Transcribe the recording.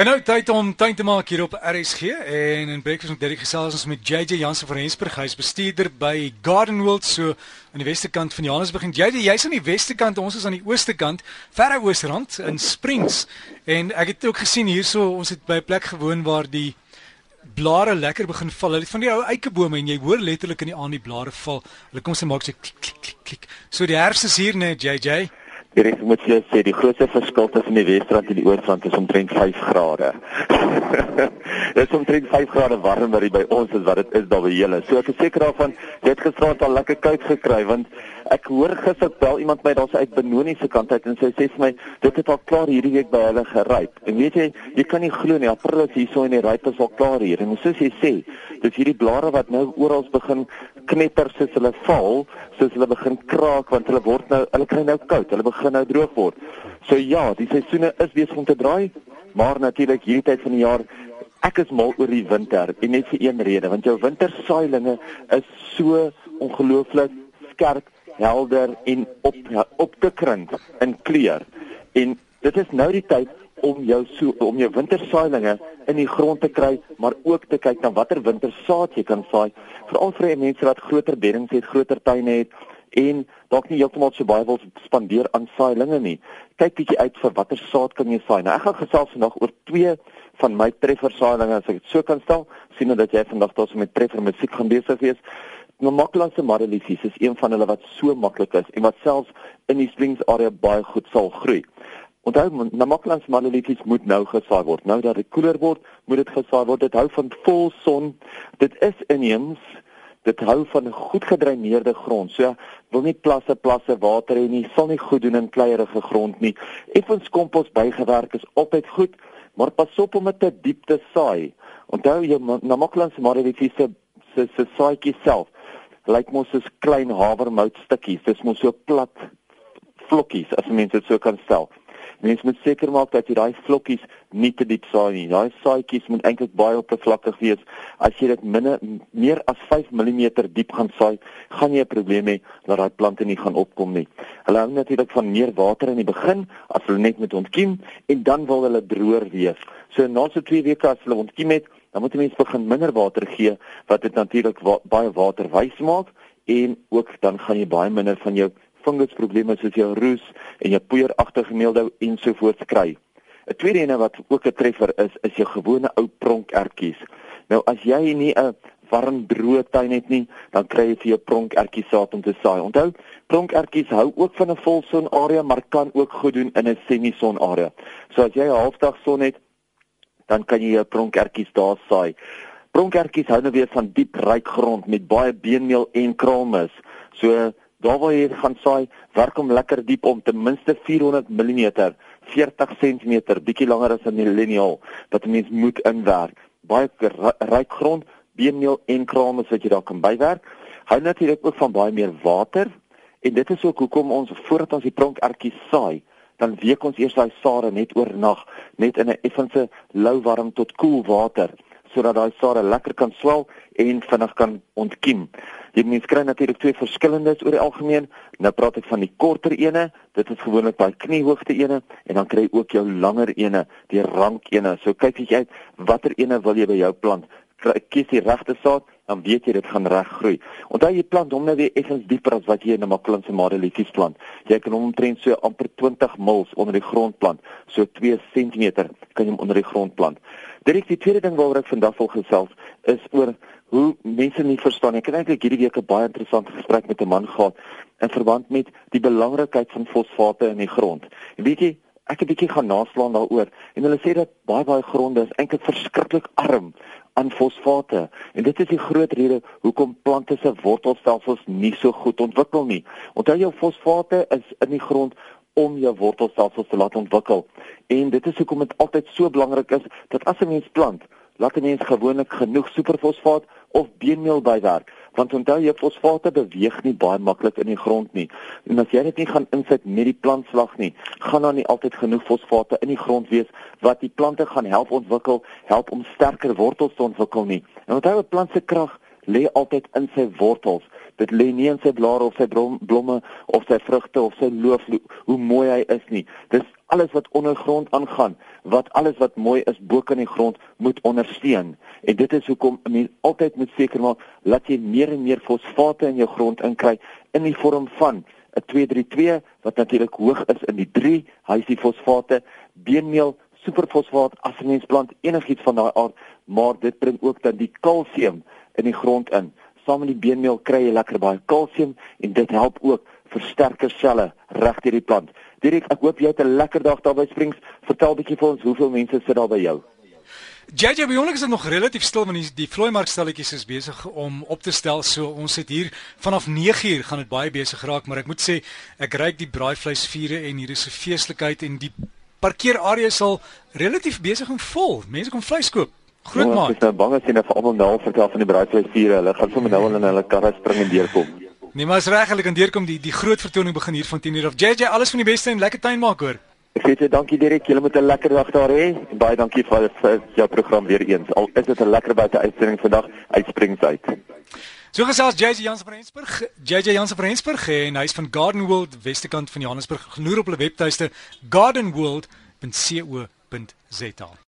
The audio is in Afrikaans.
En nou tyd om tuin te maak hier op RSG en in Breakfast met Derek gesels ons met JJ Jansen van Rensburg, hy's bestuurder by Garden World so aan die weste kant van Johannesburg. En JJ, jy's aan die weste kant, ons is aan die ooste kant, verre oosrand in Springs. En ek het ook gesien hierso, ons het by 'n plek gewoon waar die blare lekker begin val. Hulle het van die ou eikebome en jy hoor letterlik in die aand die blare val. Hulle kom sê maak so klik klik klik. So die herfs is hier net JJ. Hier is moet jy sê die grootste verskil tussen die Wesrand en die Oosrand is omtrent 5 grade. Dit is omtrent 5 grade warmer by ons as wat dit is daar by julle. So ek is seker daarvan jy het gisterand al lekker koud gekry want ek hoor gister bel iemand my daar's uit Benoni se kant uit en sy sê vir my dit het al klaar hierdie week by hulle geryp. En weet jy, jy kan nie glo nie, April is hierso en die ryp is al klaar hier. En soos jy sê, dis hierdie blare wat nou oral begin knetter soos hulle val, soos hulle begin kraak want hulle word nou hulle kry nou koud, hulle nou droog word. So ja, die seisoene is besig om te draai, maar natuurlik hierdie tyd van die jaar ek is mal oor die winter en net vir een rede, want jou wintersaailinge is so ongelooflik skerp, helder en op op te krink in kleur. En dit is nou die tyd om jou so om jou wintersaailinge in die grond te kry, maar ook te kyk na watter wintersaad jy kan saai, veral vir mense wat groter beddings het, groter tuine het en dalk nie heeltemal so baie wil spandeer aan saailinge nie. Kyk bietjie uit vir watter saad kan jy saai. Nou ek gaan gesels vandag oor twee van my treffer saailinge as ek dit so kan stel. sien dat jy vandag so met treffer musiek gaan besig wees. Namaklandse mareliesies is een van hulle wat so maklik is en wat selfs in die Springs area baie goed sal groei. Onthou, Namaklandse mareliesies moet nou gesaai word. Nou dat dit koeler word, moet dit gesaai word. Dit hou van vol son. Dit is inheems. Dit hou van goed gedreineerde grond. So wil nie plasse plasse water hê nie. Sal nie goed doen in kleierige grond nie. Effens kompos bygewerk is altyd goed, maar pas op om dit te diep te saai. Onthou jy Namaklandse mareliesies se se se saaitjie self lyk mos soos klein havermoutstukkies. Dit is mos so plat vlokkies as mense dit so kan stel. Mense moet seker maak dat jy daai vlokkies nie te diep saai nie. Daai saaitjies moet eintlik baie oppervlakkig wees. As jy dit minne meer as 5 mm diep gaan saai, gaan jy 'n probleem hê dat daai plante nie gaan opkom nie. Hulle hou natuurlik van meer water in die begin as hulle net met ontkiem en dan wil hulle droër wees. So na so 2 weke as hulle ontkiem het, dan moet jy mens begin minder water gee wat dit natuurlik wa baie waterwys maak en ook dan gaan jy baie minder van jou fungusprobleme soos jou roes en jou poeieragtige meeldou ensovoorts kry. 'n Tweede ene wat ook 'n treffer is, is jou gewone ou pronkertjies. Nou as jy nie 'n warm droë tuin het nie, dan kry jy vir jou pronkertjies saad om te saai. Onthou, pronkertjies hou ook van 'n volson area, maar kan ook goed doen in 'n semison area. So as jy 'n halfdag son het, dan kan jy jou pronkertjies daar saai. Pronkertjies hou nou weer van diep ryk grond met baie beenmeel en kraalmis. So daar waar jy gaan saai, werk hom lekker diep om ten minste 400 mm, 40 cm, bietjie langer as 'n lineaal wat 'n mens moet inwerk. Baie ryk grond, beenmeel en kraalmis wat jy daar kan bywerk. Hou natuurlik ook van baie meer water en dit is ook hoekom ons voordat ons die pronkertjies saai, dan week ons eers daai sade net oornag net in 'n effense lou warm tot koel water sodat daai sade lekker kan swel en vinnig kan ontkiem. Jy mens kry natuurlik twee verskillendes oor die algemeen. Nou praat ek van die korter ene, dit is gewoonlik by kniehoogte ene en dan kry jy ook jou langer ene, die rank ene. So kyk jy uit watter ene wil jy by jou plant. Kies die regte saad, dan weet jy dit gaan reg groei. Onthou jy plant hom nou weer effens dieper as wat jy in 'n makkelinse madeliefies plant. Jy kan hom omtrent so amper 20 mils onder die grond plant, so 2 cm kan jy hom onder die grond plant. Is die tweede ding waaroor ek vandag wil gesels is oor hoe mense nie verstaan nie. Ek het eintlik hierdie week 'n baie interessante gesprek met 'n man gehad in verband met die belangrikheid van fosfate in die grond. En weet jy, ek het 'n bietjie gaan naslaan daaroor en hulle sê dat baie baie gronde is eintlik verskriklik arm aan fosfate. En dit is die groot rede hoekom plante se wortelstelsels nie so goed ontwikkel nie. Onthou jou fosfate is in die grond om jou wortelstelsels te laat ontwikkel. En dit is hoekom dit altyd so belangrik is dat as 'n mens plant, laat 'n mens gewoonlik genoeg superfosfaat of beenmeel bywerk want onthou jy fosfate beweeg nie baie maklik in die grond nie. En as jy dit nie gaan insit met die plantslag nie gaan daar nie altyd genoeg fosfate in die grond wees wat die plante gaan help ontwikkel help om sterker wortels te ontwikkel nie. En onthou 'n plant se krag lê altyd in sy wortels. Dit lê nie in sy blare of sy blomme of sy vrugte of sy loof hoe mooi hy is nie. Dis alles wat ondergrond aangaan, wat alles wat mooi is bo kan die grond moet ondersteun. En dit is hoekom 'n mens altyd moet seker maak dat jy meer en meer fosfate in jou grond inkry in die vorm van 'n 232 wat natuurlik hoog is in die 3, hy is die fosfate, beenmeel, superfosfaat as 'n mens plant enigiets van daai aard, maar dit bring ook dan die kalsium in die grond in. Saam met die beenmeel kry jy lekker baie kalsium en dit help ook versterker selle reg deur die plant. Direk, ek hoop jy het 'n lekker dag daar by Springs. Vertel bietjie vir ons hoeveel mense sit daar by jou. JJ, by ons is dit nog relatief stil want die, die vloeimark stalletjies is besig om op te stel. So ons sit hier vanaf 9uur gaan dit baie besig raak, maar ek moet sê ek ruik die braaivleisvure en hier is 'n feeslikheid en die parkeerarea sal relatief besig en vol. Mense kom vleis koop. Groot Ja, maat. Ek is nou bang as jy nou vir almal nou vertel van die braaivleisvure. Hulle gaan sommer nou al in hulle karre spring en deurkom. Nee, maar as reg, hulle kan deurkom die die groot vertoning begin hier van 10uur af. JJ, alles van die beste en lekker tuin maak hoor. Ek sê jou dankie Dirk, julle moet 'n lekker dag daar hê. Baie dankie vir, vir jou program weer eens. Al is dit 'n lekker buite uitsending vandag uit Springs uit. So gesels JJ Jansen van Rensburg, JJ Jansen van Rensburg en hy's van Garden World Westerkant van Johannesburg. Genoer op hulle webtuiste gardenworld.co.za.